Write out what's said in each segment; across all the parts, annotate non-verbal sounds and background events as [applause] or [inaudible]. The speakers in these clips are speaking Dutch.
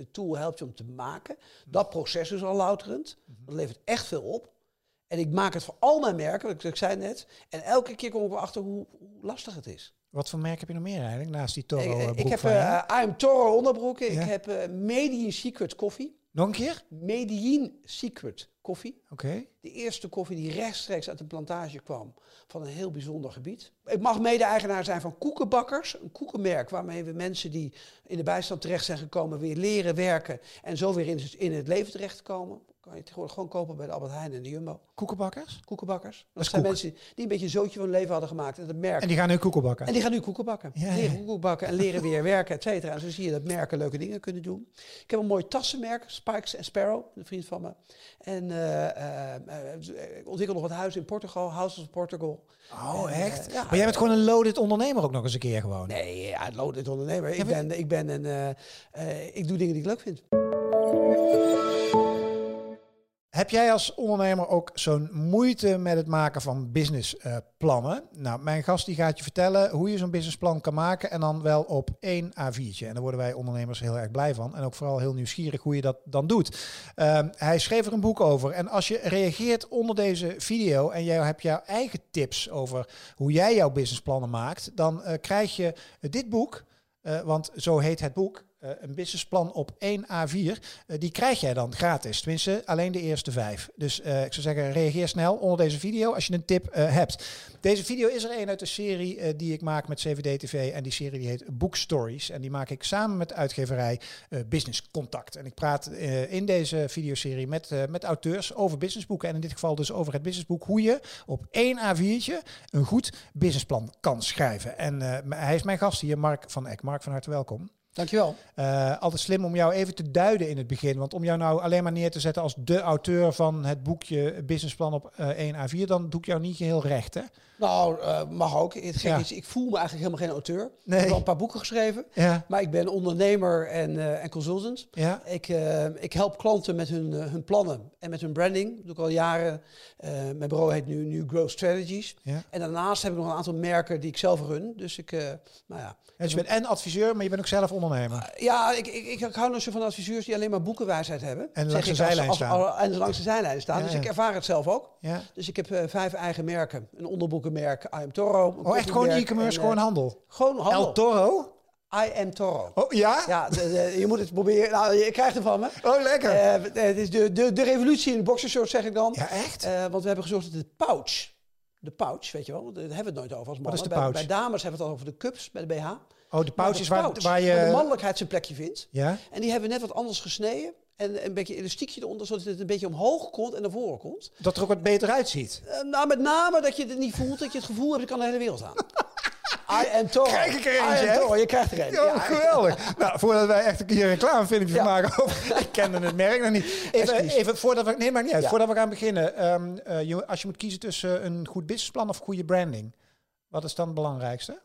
de tool helpt je om te maken. Dat proces is al louterend. Dat levert echt veel op. En ik maak het voor al mijn merken, wat ik, ik zei net. En elke keer kom ik erachter hoe, hoe lastig het is. Wat voor merk heb je nog meer eigenlijk, naast die Toro ik, ik heb uh, I am Toro onderbroeken. Ja. Ik heb uh, Medellin Secret koffie. Nog een keer? Medellin Secret koffie. Oké. De eerste koffie die rechtstreeks uit de plantage kwam van een heel bijzonder gebied. Ik mag mede-eigenaar zijn van Koekenbakkers, een koekenmerk waarmee we mensen die in de bijstand terecht zijn gekomen weer leren werken en zo weer in het, in het leven terechtkomen. Kan je tegenwoordig gewoon kopen bij de Albert Heijn en de Jumbo. Koekenbakkers? Koekenbakkers. Dat, zijn koek. mensen die een beetje een zootje van hun leven hadden gemaakt. En dat merk. En die gaan nu koeken bakken? En die gaan nu koeken bakken. Ja, leren ja. koeken bakken en leren weer werken, et cetera. En zo zie je dat merken leuke dingen kunnen doen. Ik heb een mooi tassenmerk, Spikes and Sparrow, een vriend van me. En eh, eh, eh, ik ontwikkel nog wat huizen in Portugal, Houses of Portugal. Oh, En, echt? ja, maar jij bent gewoon een loaded ondernemer ook nog eens een keer gewoon. Nee, ja, loaded ondernemer. Ik ben, ik ben een, ik doe dingen die ik leuk vind. Heb jij als ondernemer ook zo'n moeite met het maken van businessplannen? nou, mijn gast die gaat je vertellen hoe je zo'n businessplan kan maken en dan wel op één A4'tje. En daar worden wij ondernemers heel erg blij van en ook vooral heel nieuwsgierig hoe je dat dan doet. Ehm, hij schreef er een boek over en als je reageert onder deze video en jij hebt jouw eigen tips over hoe jij jouw businessplannen maakt, dan eh, krijg je dit boek, eh, want zo heet het boek. Eh, een businessplan op 1 A4. eh, die krijg jij dan gratis. Tenminste, alleen de eerste vijf. Dus eh, ik zou zeggen, reageer snel onder deze video als je een tip hebt. Deze video is er een uit de serie die ik maak met CVD TV. En die serie die heet Book Stories. En die maak ik samen met de uitgeverij Business Contact. En ik praat in deze videoserie met, met auteurs over businessboeken. En in dit geval dus over het businessboek. Hoe je op één A4'tje een goed businessplan kan schrijven. En hij is mijn gast hier, Mark van Eck. Mark, van harte welkom. Dankjewel. Uh, altijd slim om jou even te duiden in het begin. Want om jou nou alleen maar neer te zetten als de auteur van het boekje Businessplan op uh, 1 A4, dan doe ik jou niet heel recht, hè? Nou, uh, mag ook. Het gek Ja. is, ik voel me eigenlijk helemaal geen auteur. Nee. Ik heb wel een paar boeken geschreven. Ja, Maar ik ben ondernemer en, eh, en consultant. ja, Ik, eh, ik help klanten met hun, eh, hun plannen en met hun branding. Dat doe ik al jaren. Eh, mijn bureau heet nu, nu Growth Strategies. ja. En daarnaast heb ik nog een aantal merken die ik zelf run. Dus ik, eh, nou ja. Dus je bent en adviseur, maar je bent ook zelf ondernemer. Ja, ik, ik, ik, ik hou nog zo van adviseurs die alleen maar boekenwijsheid hebben. En langs de zijlijn als- staan. als- En langs de zijlijn staan. Ja, Dus ja. ik ervaar het zelf ook. Ja. Dus ik heb eh, vijf eigen merken. Een onderboekenmerk, I Am Toro. Oh, echt gewoon e-commerce, en, gewoon eh, handel. Gewoon handel. El Toro? I Am Toro. Oh, ja? Ja, de- de- je moet het proberen. Nou, je krijgt het van me. Oh, lekker. Eh, het is de, de, de revolutie in de boxershort, zeg ik dan. ja, echt? Eh, want we hebben gezorgd dat de pouch, de pouch, weet je wel, daar hebben we het nooit over als mannen. is de bij, pouch? bij dames hebben we het al over de cups, bij de BH. Oh, de pouch is waar, pouch, waar waar de je... mannelijkheid zijn plekje vindt. Ja? En die hebben we net wat anders gesneden. En een beetje elastiekje eronder, zodat het een beetje omhoog komt en naar voren komt. Dat er ook wat beter uitziet. Eh, nou, met name dat je het niet voelt, dat je het gevoel hebt, ik kan de hele wereld aan. [laughs] I am Toro. Krijg ik er eentje, je krijgt er een. Ja, geweldig. nou, voordat wij echt een keer een reclamefilmpje Ja. maken over... [laughs] Ik kende het merk nog niet. Even, even voordat we... Nee, maar niet uit. Ja. Voordat we gaan beginnen. ehm, eh, je- als je moet kiezen tussen een goed businessplan of goede branding. Wat is dan het belangrijkste?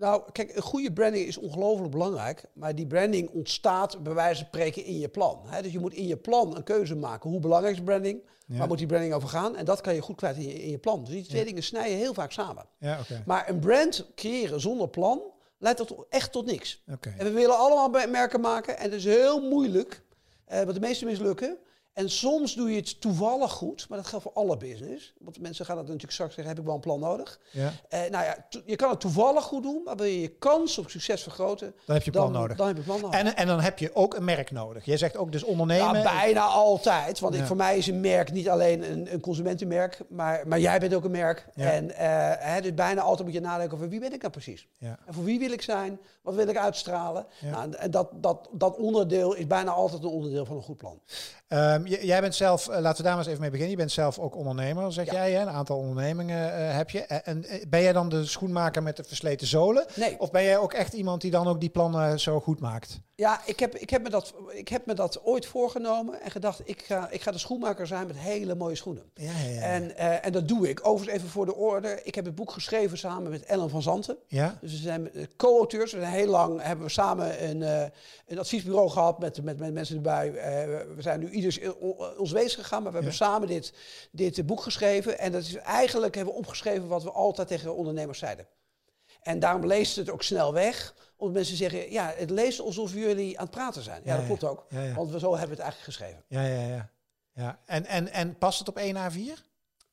Nou, kijk, een goede branding is ongelooflijk belangrijk. Maar die branding ontstaat bij wijze van spreken in je plan. Hè? Dus je moet in je plan een keuze maken. Hoe belangrijk is branding? Ja. Waar moet die branding over gaan? En dat kan je goed kwijt in je, in je plan. Dus die twee dingen snijden heel vaak samen. Ja. Maar een brand creëren zonder plan leidt tot, echt tot niks. En we willen allemaal merken maken. En het is heel moeilijk. eh want de meeste mislukken. En soms doe je het toevallig goed. Maar dat geldt voor alle business. Want mensen gaan dat natuurlijk straks zeggen, heb ik wel een plan nodig. Ja. Eh, nou ja, je kan het toevallig goed doen, maar wil je je kans op succes vergroten, Dan heb je plan nodig. Dan heb je plan nodig. En, en dan heb je ook een merk nodig. Jij zegt ook dus ondernemen. ja, bijna altijd. Want ik, voor mij is een merk niet alleen een, een consumentenmerk, maar, maar jij bent ook een merk. Ja. En eh, dus bijna altijd moet je nadenken over wie ben ik nou precies? Ja. En voor wie wil ik zijn? Wat wil ik uitstralen? Nou, en dat, dat, dat onderdeel is bijna altijd een onderdeel van een goed plan. Ehm, j- jij bent zelf, eh, laten we daar maar eens even mee beginnen. Je bent zelf ook ondernemer, zeg Ja. jij. Hè? Een aantal ondernemingen eh, heb je. En, en, eh, ben jij dan de schoenmaker met de versleten zolen? Nee. Of ben jij ook echt iemand die dan ook die plannen zo goed maakt? Ja, ik heb, ik, heb me dat, ik heb me dat ooit voorgenomen en gedacht, ik ga, ik ga de schoenmaker zijn met hele mooie schoenen. Ja, ja. En, eh, en dat doe ik. Overigens even voor de orde. Ik heb het boek geschreven samen met Ellen van Zanten. ja? Dus we zijn eh, co-auteurs. We zijn heel lang hebben we samen een, eh, een adviesbureau gehad met, met, met mensen erbij. Eh, we zijn nu ieders ons wees gegaan, maar we hebben samen dit, dit eh, boek geschreven. En dat is eigenlijk hebben we opgeschreven wat we altijd tegen ondernemers zeiden. En daarom leest het ook snel weg, Omdat mensen zeggen, ja, het leest alsof jullie aan het praten zijn. Ja, Ja, dat klopt ook. Ja. Want we, zo hebben we het eigenlijk geschreven. Ja, ja, ja. ja. En, en, en past het op 1 A4?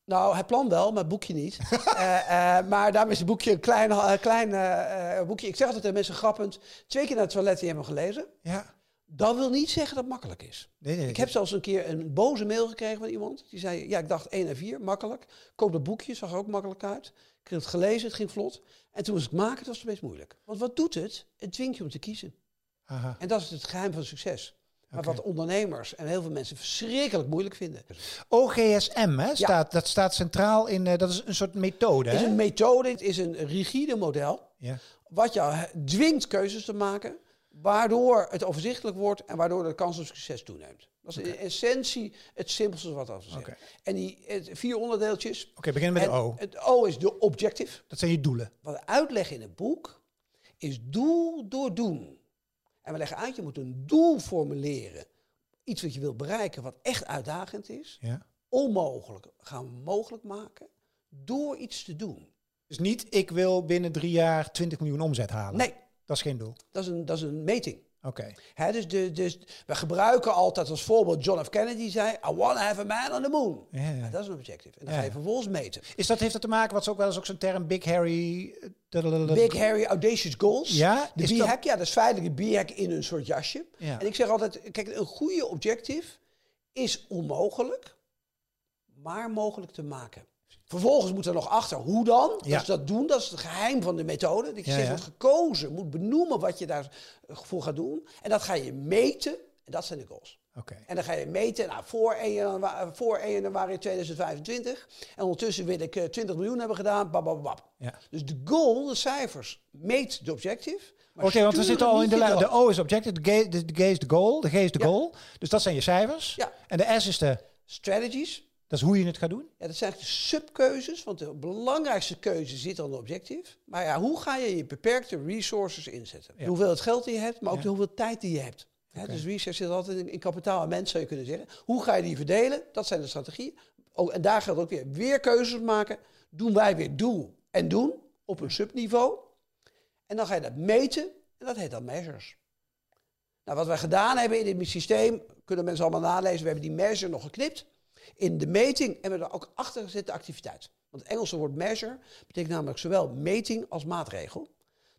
Nou, het plan wel, maar het boekje niet. [laughs] Eh, eh, maar daarom is het boekje een klein, klein eh, boekje. Ik zeg altijd tegen mensen grappend, twee keer naar het toilet en je hebt hem gelezen. Ja. Dat wil niet zeggen dat het makkelijk is. Nee, nee, Ik heb zelfs een keer een boze mail gekregen van iemand. Die zei, ja, ik dacht 1 en 4, makkelijk. Koop dat boekje, zag er ook makkelijk uit. Ik heb het gelezen, het ging vlot. En toen was het maken, het was best moeilijk. Want wat doet het? Het dwingt je om te kiezen. Aha. En dat is het geheim van succes. Maar wat ondernemers en heel veel mensen verschrikkelijk moeilijk vinden. OGSM, hè, staat, dat staat centraal in, eh, dat is een soort methode. Het is Hè? een methode, het is een rigide model. Ja. Wat jou dwingt keuzes te maken. Waardoor het overzichtelijk wordt en waardoor de kans op succes toeneemt. Dat is in essentie het simpelste wat te zeggen. Oké. En die het, vier onderdeeltjes. Oké, beginnen met de O. Het O is de objective. Dat zijn je doelen. Wat we uitleggen in het boek is doel door doen. En we leggen uit, je moet een doel formuleren. Iets wat je wilt bereiken, wat echt uitdagend is. Ja. Onmogelijk gaan we mogelijk maken door iets te doen. Dus niet, ik wil binnen drie jaar 20 miljoen omzet halen. Nee, Dat is geen doel. dat is een, dat is een meting. Oké. Hè, dus, de, dus we gebruiken altijd als voorbeeld John F. Kennedy zei: I want to have a man on the moon. Ja, dat is een objective. En dan Ja, ga je vervolgens meten. Is dat, heeft dat te maken, wat is ook wel eens ook zo'n term, Big Harry... eh, Big, hairy, audacious goals. Ja, De B-hack, ja, dat is feitelijk een B-hack in een soort jasje. Ja. En ik zeg altijd, kijk, een goede objective is onmogelijk, maar mogelijk te maken. Vervolgens moet er nog achter, hoe dan? Ja. Dus dat doen, dat is het geheim van de methode. Dat je Ja, steeds wordt gekozen, moet benoemen wat je daarvoor gaat doen. En dat ga je meten, en dat zijn de goals. Oké. En dan ga je meten, nou, voor 1 januari, voor 1 januari 2025. En ondertussen wil ik eh, 20 miljoen hebben gedaan, bababab. Ja. Dus de goal, de cijfers, meet de objective. Oké, want we zitten al in de lijn. De. O is objective, de G, de, de G is de goal, de G is de Ja. goal. Dus dat zijn je cijfers. Ja. En de S is de, Strategies, dat is hoe je het gaat doen. Ja, dat zijn eigenlijk de subkeuzes, want de belangrijkste keuze zit aan de objectief. Maar ja, hoe ga je je beperkte resources inzetten? Ja. Hoeveel het geld die je hebt, maar ook Ja. de hoeveel tijd die je hebt. Dus research zit altijd in, in kapitaal en mens, zou je kunnen zeggen. Hoe ga je die verdelen? Dat zijn de strategieën. Oh, en daar geldt ook weer, weer keuzes maken. Doen wij weer doel en doen op een subniveau. En dan ga je dat meten en dat heet dan measures. Nou, wat wij gedaan hebben in dit systeem, kunnen mensen allemaal nalezen. We hebben die measure nog geknipt in de meting en we hebben er ook achter gezet de activiteit. Want het Engelse woord measure betekent namelijk zowel meting als maatregel.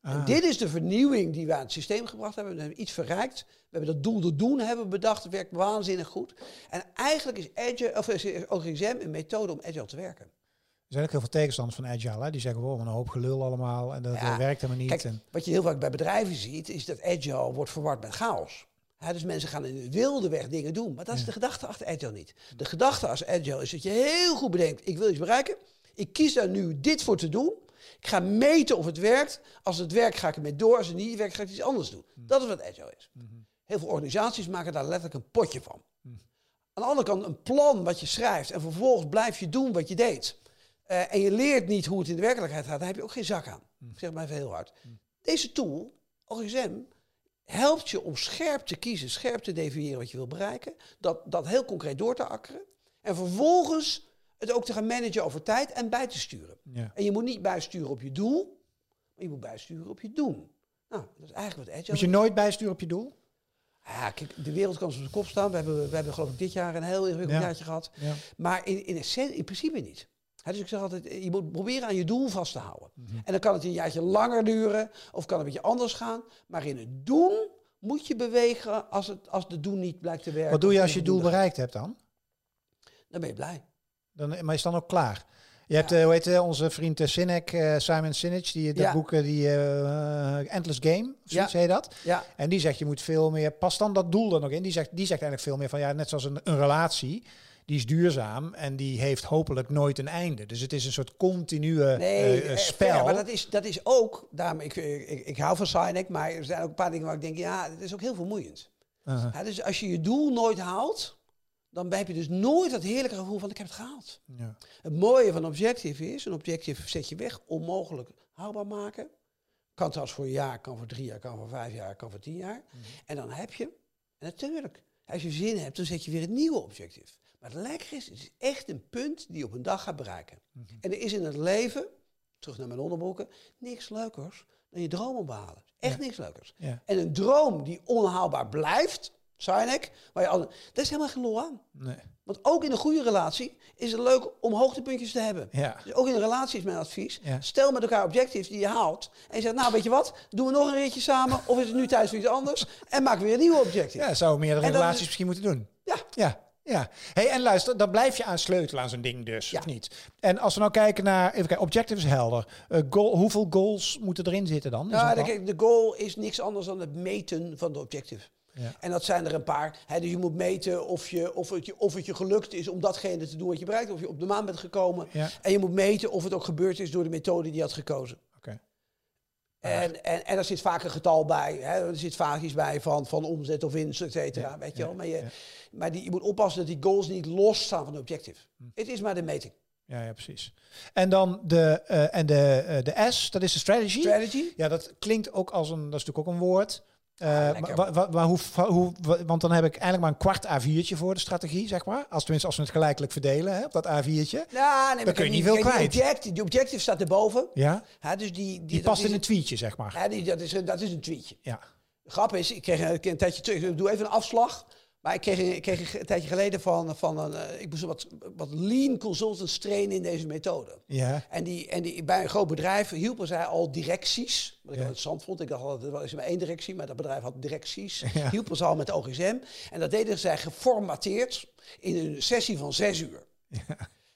En Ah. dit is de vernieuwing die we aan het systeem gebracht hebben. We hebben iets verrijkt. We hebben dat doel te doen hebben bedacht. Het werkt waanzinnig goed. En eigenlijk is, Agile, of is OGSM een methode om agile te werken. Er zijn ook heel veel tegenstanders van Agile. Hè? Die zeggen, wow, een hoop gelul allemaal. En dat Ja, eh, werkt helemaal niet. Kijk, en, wat je heel vaak bij bedrijven ziet, is dat agile wordt verward met chaos. Hè, dus mensen gaan in de wilde weg dingen doen. Maar dat is de gedachte achter agile niet. De gedachte als agile is dat je heel goed bedenkt, ik wil iets bereiken. Ik kies daar nu dit voor te doen. Ik ga meten of het werkt. Als het werkt, ga ik ermee door. Als het niet werkt, ga ik iets anders doen. Dat is wat agile is. Heel veel organisaties maken daar letterlijk een potje van. Aan de andere kant een plan wat je schrijft en vervolgens blijf je doen wat je deed. Eh, en je leert niet hoe het in de werkelijkheid gaat, dan heb je ook geen zak aan. Ik zeg maar even heel hard. Deze tool, OGSM, helpt je om scherp te kiezen, scherp te definiëren wat je wil bereiken. Dat, dat heel concreet door te akkeren. En vervolgens het ook te gaan managen over tijd en bij te sturen. ja. En je moet niet bijsturen op je doel, maar je moet bijsturen op je doen. Nou, dat is eigenlijk wat agile Moet je nooit bijsturen op je doel? ja, kijk, de wereld kan op zijn kop staan. We hebben, we hebben geloof ik dit jaar een heel ingewikkeld Ja. jaartje gehad. Ja. Maar in, in, in principe niet. Dus ik zeg altijd, je moet proberen aan je doel vast te houden. En dan kan het een jaartje langer duren of kan het een beetje anders gaan. Maar in het doen moet je bewegen als, het, als de doen niet blijkt te werken. Wat doe je als je doel bereikt hebt dan? Dan ben je blij. dan maar is dan ook klaar? Je hebt, eh, hoe heet eh, onze vriend eh, Sinek, eh, Simon Sinek, die dat Ja. boek, eh, die eh, Endless Game, of zoiets Ja. heet dat. Ja, En die zegt, je moet veel meer, pas dan dat doel er nog in. Die zegt, die zegt eigenlijk veel meer van, ja, net zoals een, een relatie, die is duurzaam en die heeft hopelijk nooit een einde. Dus het is een soort continue nee, eh, eh, eh, spel. fair, maar dat is, dat is ook, daarom, ik, ik, ik hou van Sinek, maar er zijn ook een paar dingen waar ik denk, ja, het is ook heel vermoeiend. Ja, dus als je je doel nooit haalt, dan heb je dus nooit dat heerlijke gevoel van ik heb het gehaald. Ja. Het mooie van objective is, een objective zet je weg, onmogelijk haalbaar maken. Kan trouwens voor een jaar, kan voor drie jaar, kan voor vijf jaar, kan voor tien jaar. En dan heb je, en natuurlijk, als je zin hebt, dan zet je weer een nieuwe objective. Maar het lekker is, het is echt een punt die je op een dag gaat bereiken. En er is in het leven, terug naar mijn onderbroeken, niks leukers dan je droom behalen. Echt Ja. niks leukers. Ja. En een droom die onhaalbaar blijft, Sinek, waar je al, daar is helemaal geen lol aan. Nee. Want ook in een goede relatie is het leuk om hoogtepuntjes te hebben. Ja. Dus ook in een relatie is mijn advies. Ja. Stel met elkaar objectives die je haalt. En je zegt, nou weet je wat, doen we nog een ritje samen. Of is het nu tijd voor iets anders? En maak weer een nieuwe objective. Ja, zou meerdere relaties is- misschien moeten doen. Ja. Ja, ja. Hey, en luister, dan blijf je aan sleutelen aan zo'n ding dus, Ja. of niet? En als we nou kijken naar, even kijken, objective is helder. Eh, goal, hoeveel goals moeten erin zitten dan? Nou, zo'n de, plan? kijk, de goal is niks anders dan het meten van de objective. Ja. En dat zijn er een paar. Hè, dus je moet meten of, je, of, het je, of het je gelukt is om datgene te doen wat je bereikt. Of je op de maan bent gekomen. Ja. En je moet meten of het ook gebeurd is door de methode die je had gekozen. En, en, en er zit vaak een getal bij. Hè? Er zit vaak iets bij van, van omzet of winst, et cetera. Ja, weet je wel? Maar, je, ja. maar die, je moet oppassen dat die goals niet losstaan van de objective. Hm. Het is maar de meting. Ja, ja, precies. En dan de, eh, en de, eh, de S, dat is de strategy. Strategy. Ja, dat klinkt ook als een, dat is natuurlijk ook een woord. Eh, Ah, maar, wa- maar hoe, hoe, wa- want dan heb ik eigenlijk maar een kwart A4'tje voor de strategie, zeg maar. Als tenminste als we het gelijkelijk verdelen hè, op dat A4'tje. Ja, nee, maar kun je niet veel kijk, kwijt. Die objective, die objective staat erboven. Ja, Hè, dus die, die, die past in een tweetje, zeg maar. hè, die, dat, is, een- dat is een tweetje. Ja. De grap is, ik kreeg een, een tijdje terug, ik doe even een afslag. Maar ik kreeg, een- ik kreeg een tijdje geleden van, van een, eh, ik moest wat, wat lean consultants trainen in deze methode. Ja, En, die, en die, bij een groot bedrijf hielpen zij al directies. Wat ik Ja. interessant vond. Ik dacht altijd, is maar één directie, maar dat bedrijf had directies. [laughs] Ja. Hielpen ze al met OGSM. En dat deden zij geformateerd in een sessie van zes uur.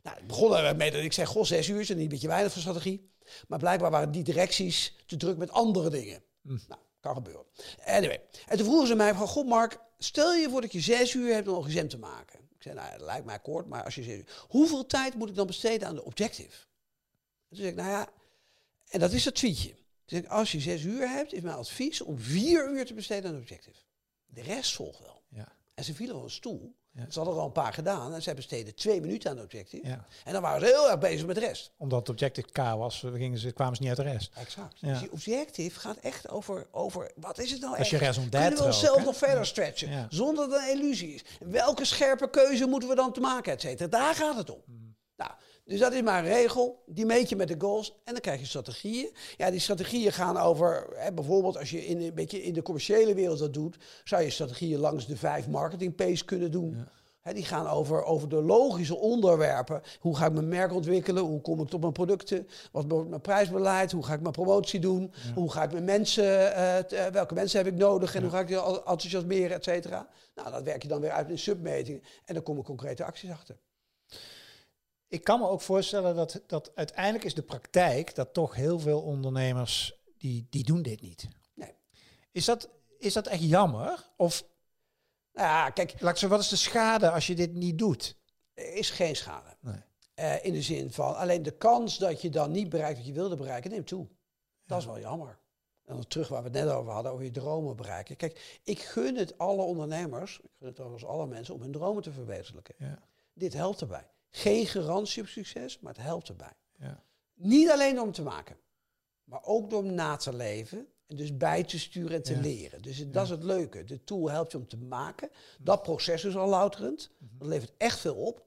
Nou, ik begon er mee dat ik zei, goh, zes uur is een beetje weinig voor strategie. Maar blijkbaar waren die directies te druk met andere dingen. Hm. Nou, kan gebeuren. Anyway. En toen vroegen ze mij van, god Mark, stel je voor dat je zes uur hebt om een OGSM te maken. Ik zei, nou, dat lijkt mij kort, maar als je zes uur... Hoeveel tijd moet ik dan besteden aan de objective? En toen zei ik, nou ja, en dat is dat tweetje. Toen zei ik, als je zes uur hebt, is mijn advies om vier uur te besteden aan de objective. De rest volgt wel. ja, En ze vielen van een stoel. Ja. Ze hadden er al een paar gedaan en zij besteden twee minuten aan de objective. ja. En dan waren ze heel erg bezig met de rest. Omdat het objective K was, gingen ze, kwamen ze niet uit de rest. Exact. Ja. Dus die objective gaat echt over, over wat is het nou is echt? je Kunnen we ook, onszelf hè? nog verder stretchen? Zonder dat het een illusie is. Welke scherpe keuze moeten we dan te maken, et cetera? Daar gaat het om. Dus dat is maar een regel. Die meet je met de goals. En dan krijg je strategieën. Ja, die strategieën gaan over... Hè, bijvoorbeeld als je in, een beetje in de commerciële wereld dat doet... zou je strategieën langs de vijf marketing P's kunnen doen. Hè, die gaan over, over de logische onderwerpen. Hoe ga ik mijn merk ontwikkelen? Hoe kom ik tot mijn producten? Wat wordt mijn prijsbeleid? Hoe ga ik mijn promotie doen? Hoe ga ik mijn mensen... eh, t- eh, welke mensen heb ik nodig? En hoe ga ik die enthousiasmeren, et cetera? Nou, dat werk je dan weer uit in submetingen. En dan komen concrete acties achter. Ik kan me ook voorstellen dat, dat uiteindelijk is de praktijk dat toch heel veel ondernemers die, die doen dit niet. Nee. Is dat, is dat echt jammer? Of Nou ja, kijk, laat ik zeggen, wat is de schade als je dit niet doet? er is geen schade. Nee. Eh, in de zin van, alleen de kans dat je dan niet bereikt wat je wilde bereiken, neemt toe. Dat is wel jammer. En dan terug waar we het net over hadden, over je dromen bereiken. Kijk, ik gun het alle ondernemers, ik gun het overigens alle mensen, om hun dromen te verwezenlijken. Ja, Dit helpt erbij. Geen garantie op succes, maar het helpt erbij. ja, Niet alleen om te maken, maar ook door om na te leven. En dus bij te sturen en te Ja. leren. Dus het- dat is het leuke. De tool helpt je om te maken. Dat proces is al louterend. Mhm. Dat levert echt veel op.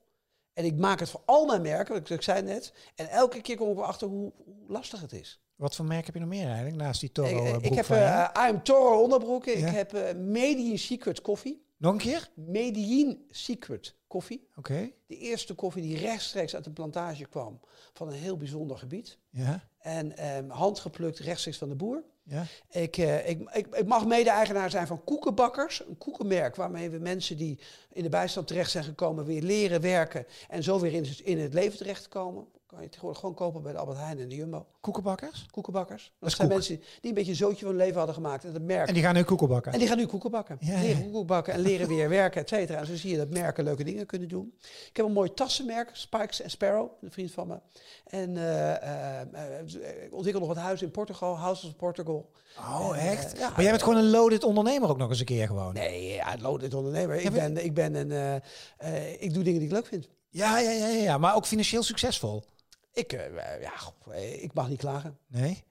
En ik maak het voor al mijn merken, wat ik, ik zei net. En elke keer kom ik erachter hoe, hoe lastig het is. Wat voor merk heb je nog meer eigenlijk naast die Toro ik, ik heb je? eh I'm Toro onderbroeken. Ja. Ik heb eh Medellin Secret koffie. Nog een keer? Medellin Secret koffie. Oké. De eerste koffie die rechtstreeks uit de plantage kwam van een heel bijzonder gebied. Ja, En ehm, handgeplukt rechtstreeks van de boer. ja. Ik, eh, ik, ik, ik mag mede-eigenaar zijn van Koekenbakkers, een koekenmerk waarmee we mensen die in de bijstand terecht zijn gekomen weer leren werken en zo weer in, het- in het leven terechtkomen. Kan je tegenwoordig gewoon kopen bij de Albert Heijn en de Jumbo. Koekenbakkers? Koekenbakkers. Dat, zijn koek. mensen die een beetje een zootje van hun leven hadden gemaakt en het merk. En die gaan nu koeken bakken? En die gaan nu koeken bakken. Ja, leren ja. koeken bakken en leren weer werken, et cetera. En zo zie je dat merken leuke dingen kunnen doen. Ik heb een mooi tassenmerk, Spikes Sparrow, een vriend van me. En eh, eh, eh, ik ontwikkel nog wat huizen in Portugal, Houses of Portugal. Oh, En, echt? ja, maar jij bent gewoon een loaded ondernemer ook nog eens een keer gewoon. Nee, ja, loaded ondernemer. Ik ben, ik ben een, ik doe dingen die ik leuk vind. Ja, ja, ja, ja, ja, maar ook financieel succesvol. Ik, eh, ja, goh, eh, ik mag niet klagen. Nee?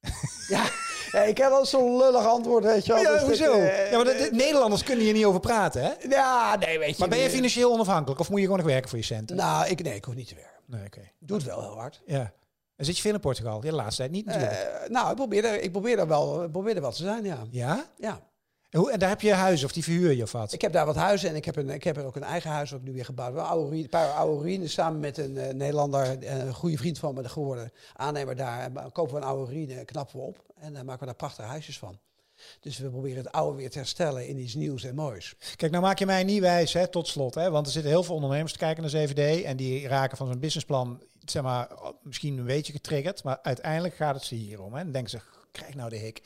[laughs] Ja, ja, ik heb al zo'n lullig antwoord, weet je wel. Ja, Dus dit, hoezo? eh, ja, maar de, de- Nederlanders kunnen hier niet over praten, hè? ja, nee, weet je. Maar ben je eh, financieel onafhankelijk of moet je gewoon nog werken voor je centen? Nou, ik, nee, ik hoef niet te werken. Nee, oké. Ik doe het wel heel hard. Ja. En zit je veel in Portugal? Ja, de laatste tijd niet natuurlijk. Eh, nou, ik probeer, er, ik probeer er wel, probeer er wel te zijn, ja. ja? ja. En, hoe, en daar heb je huis of die verhuur je of wat? Ik heb daar wat huizen en ik heb, een, ik heb er ook een eigen huis ook nu weer gebouwd. Een, paar oude ruïnes samen met een eh, Nederlander, eh, een goede vriend van me geworden, aannemer daar. Kopen we een oude ruïne, knappen we op en dan maken we daar prachtige huisjes van. Dus we proberen het oude weer te herstellen in iets nieuws en moois. Kijk, nou maak je mij niet wijs, hè, tot slot. Hè, want er zitten heel veel ondernemers te kijken naar 7D. En die raken van zo'n businessplan, zeg maar, misschien een beetje getriggerd. Maar uiteindelijk gaat het ze hier om. Hè. En denken ze, krijg nou de hik.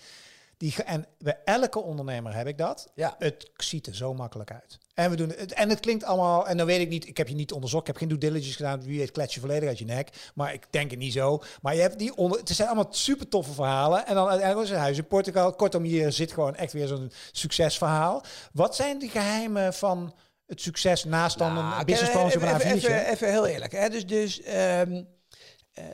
Die, en bij elke ondernemer heb ik dat. Ja. Het ziet er zo makkelijk uit. En, we doen het, en het klinkt allemaal, en dan weet ik niet, ik heb je niet onderzocht, ik heb geen due diligence gedaan, wie weet klets je volledig uit je nek. Maar ik denk het niet zo. Maar je hebt die onder, het zijn allemaal super toffe verhalen. En dan uiteindelijk is een huis in Portugal. Kortom, hier zit gewoon echt weer zo'n succesverhaal. Wat zijn de geheimen van het succes naast dan Nou, een businessplan even, even, A4'tje? even, even heel eerlijk. Hè? Dus, dus ehm, eh,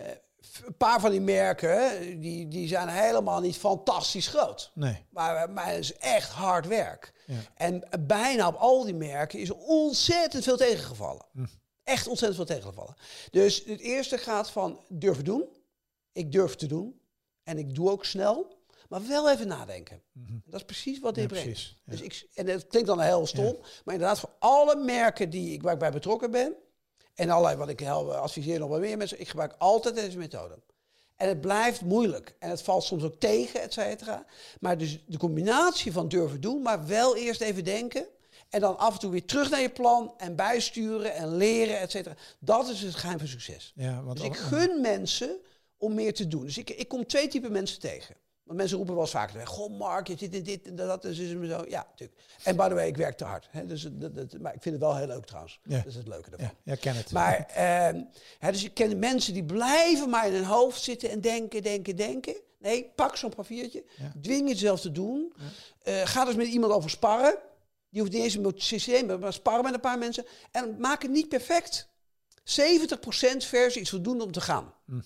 een paar van die merken, die, die zijn helemaal niet fantastisch groot. Nee. Maar, maar het is echt hard werk. Ja. En bijna op al die merken is er ontzettend veel tegengevallen. Hm. Echt ontzettend veel tegengevallen. Dus het eerste gaat van durven doen. Ik durf te doen. En ik doe ook snel. Maar wel even nadenken. Dat is precies wat dit. Ja, brengt. precies. Ja. Dus ik, en het klinkt dan heel stom. Maar inderdaad, voor alle merken die ik, waar ik bij betrokken ben. En allerlei wat ik help, adviseer nog wel meer mensen. Ik gebruik altijd deze methode. En het blijft moeilijk. En het valt soms ook tegen, et cetera. Maar dus de combinatie van durven doen, maar wel eerst even denken. En dan af en toe weer terug naar je plan en bijsturen en leren, et cetera. Dat is het geheim van succes. Ja, want Dus ik gun mensen om meer te doen. Dus ik, ik kom twee typen mensen tegen. Want mensen roepen wel eens vaker, goh Mark, je zit in dit en dat, is het zo. Ja, natuurlijk. En by the way, ik werk te hard. Hè, dus dat, dat, maar ik vind het wel heel leuk trouwens. Ja. Dat is het leuke ervan. ja, ja, ken het. Maar, ehm, hè, dus ik ken mensen die blijven maar in hun hoofd zitten en denken, denken, denken. Nee, pak zo'n papiertje, Ja. dwing jezelf te doen. Eh, ga dus met iemand over sparren. Die hoeft niet eens een systeem, maar sparren met een paar mensen. En maak het niet perfect. 70% versie is voldoende om te gaan. Hm.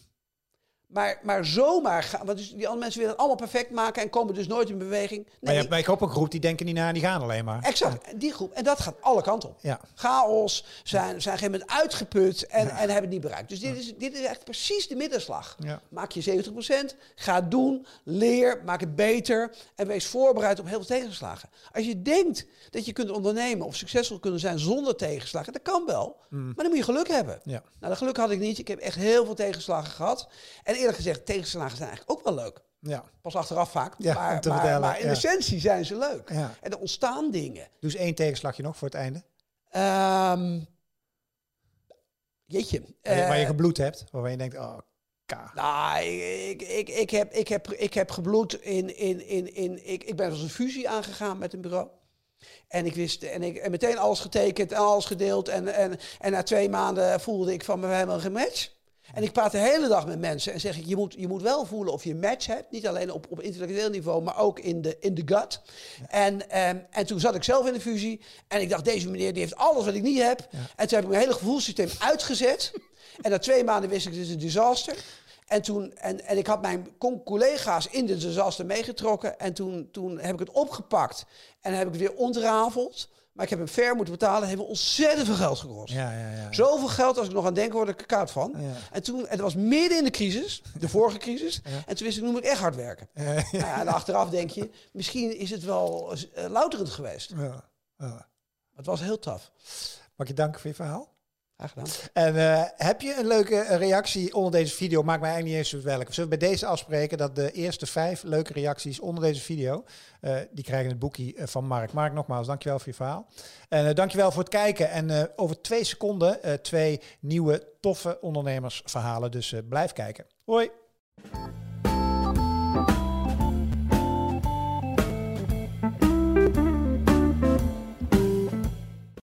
Maar, maar zomaar gaan, want dus die andere mensen willen het allemaal perfect maken en komen dus nooit in beweging. maar je Nee, hebt bij ook een groep die denken niet na en die gaan alleen maar. exact. Die groep. En dat gaat alle kanten op Ja. chaos, zijn, zijn op een gegeven moment uitgeput en, en hebben het niet bereikt. Dus dit is, dit is echt precies de middenslag. Maak je 70%, ga doen, leer, maak het beter en wees voorbereid op heel veel tegenslagen. Als je denkt dat je kunt ondernemen of succesvol kunnen zijn zonder tegenslagen, dat kan wel, maar dan moet je geluk hebben. Ja. Nou, dat geluk had ik niet. Ik heb echt heel veel tegenslagen gehad. En eerlijk gezegd, tegenslagen zijn eigenlijk ook wel leuk. Ja. Pas achteraf vaak, Ja, maar, te maar, in ja. essentie zijn ze leuk. Ja. En er ontstaan dingen. Eens één tegenslagje nog voor het einde. Ehm jeetje. Waar je- waar je Eh, gebloed hebt, waarvan je denkt, oh, nou, ik, ik, ik, heb, ik, heb, ik heb gebloed in... in, in, in ik, ik ben als een fusie aangegaan met een bureau. En ik wist, en ik en meteen alles getekend en alles gedeeld. En, en, en na twee maanden voelde ik van, we hebben geen match. En ik praat de hele dag met mensen en zeg ik, je moet, je moet wel voelen of je een match hebt. Niet alleen op, op intellectueel niveau, maar ook in de, in de gut. En, ehm, en toen zat ik zelf in de fusie en ik dacht, deze meneer die heeft alles wat ik niet heb. En toen heb ik mijn hele gevoelssysteem uitgezet. en na twee maanden wist ik, dit is een disaster. En, toen, en, en ik had mijn collega's in de disaster meegetrokken. En toen, toen heb ik het opgepakt en heb ik het weer ontrafeld. Maar ik heb hem fair moeten betalen. Dat heeft ontzettend veel geld gekost. Ja, ja, ja. Zoveel geld als ik nog aan denk, word ik er koud van. En toen, het was midden in de crisis, de vorige crisis. En toen wist ik, nu moet ik echt hard werken. Nou ja, en achteraf denk je, misschien is het wel eh, louterend geweest. Ja. Het was heel tof. Mag ik je danken voor je verhaal? En eh, heb je een leuke reactie onder deze video? Maakt mij eigenlijk niet eens welke. Zullen we bij deze afspreken dat de eerste vijf leuke reacties onder deze video, eh, die krijgen het boekje eh, van Mark. Mark, nogmaals, dankjewel voor je verhaal. En uh, dankjewel voor het kijken. En over twee seconden twee nieuwe toffe ondernemersverhalen. Dus blijf kijken. Hoi!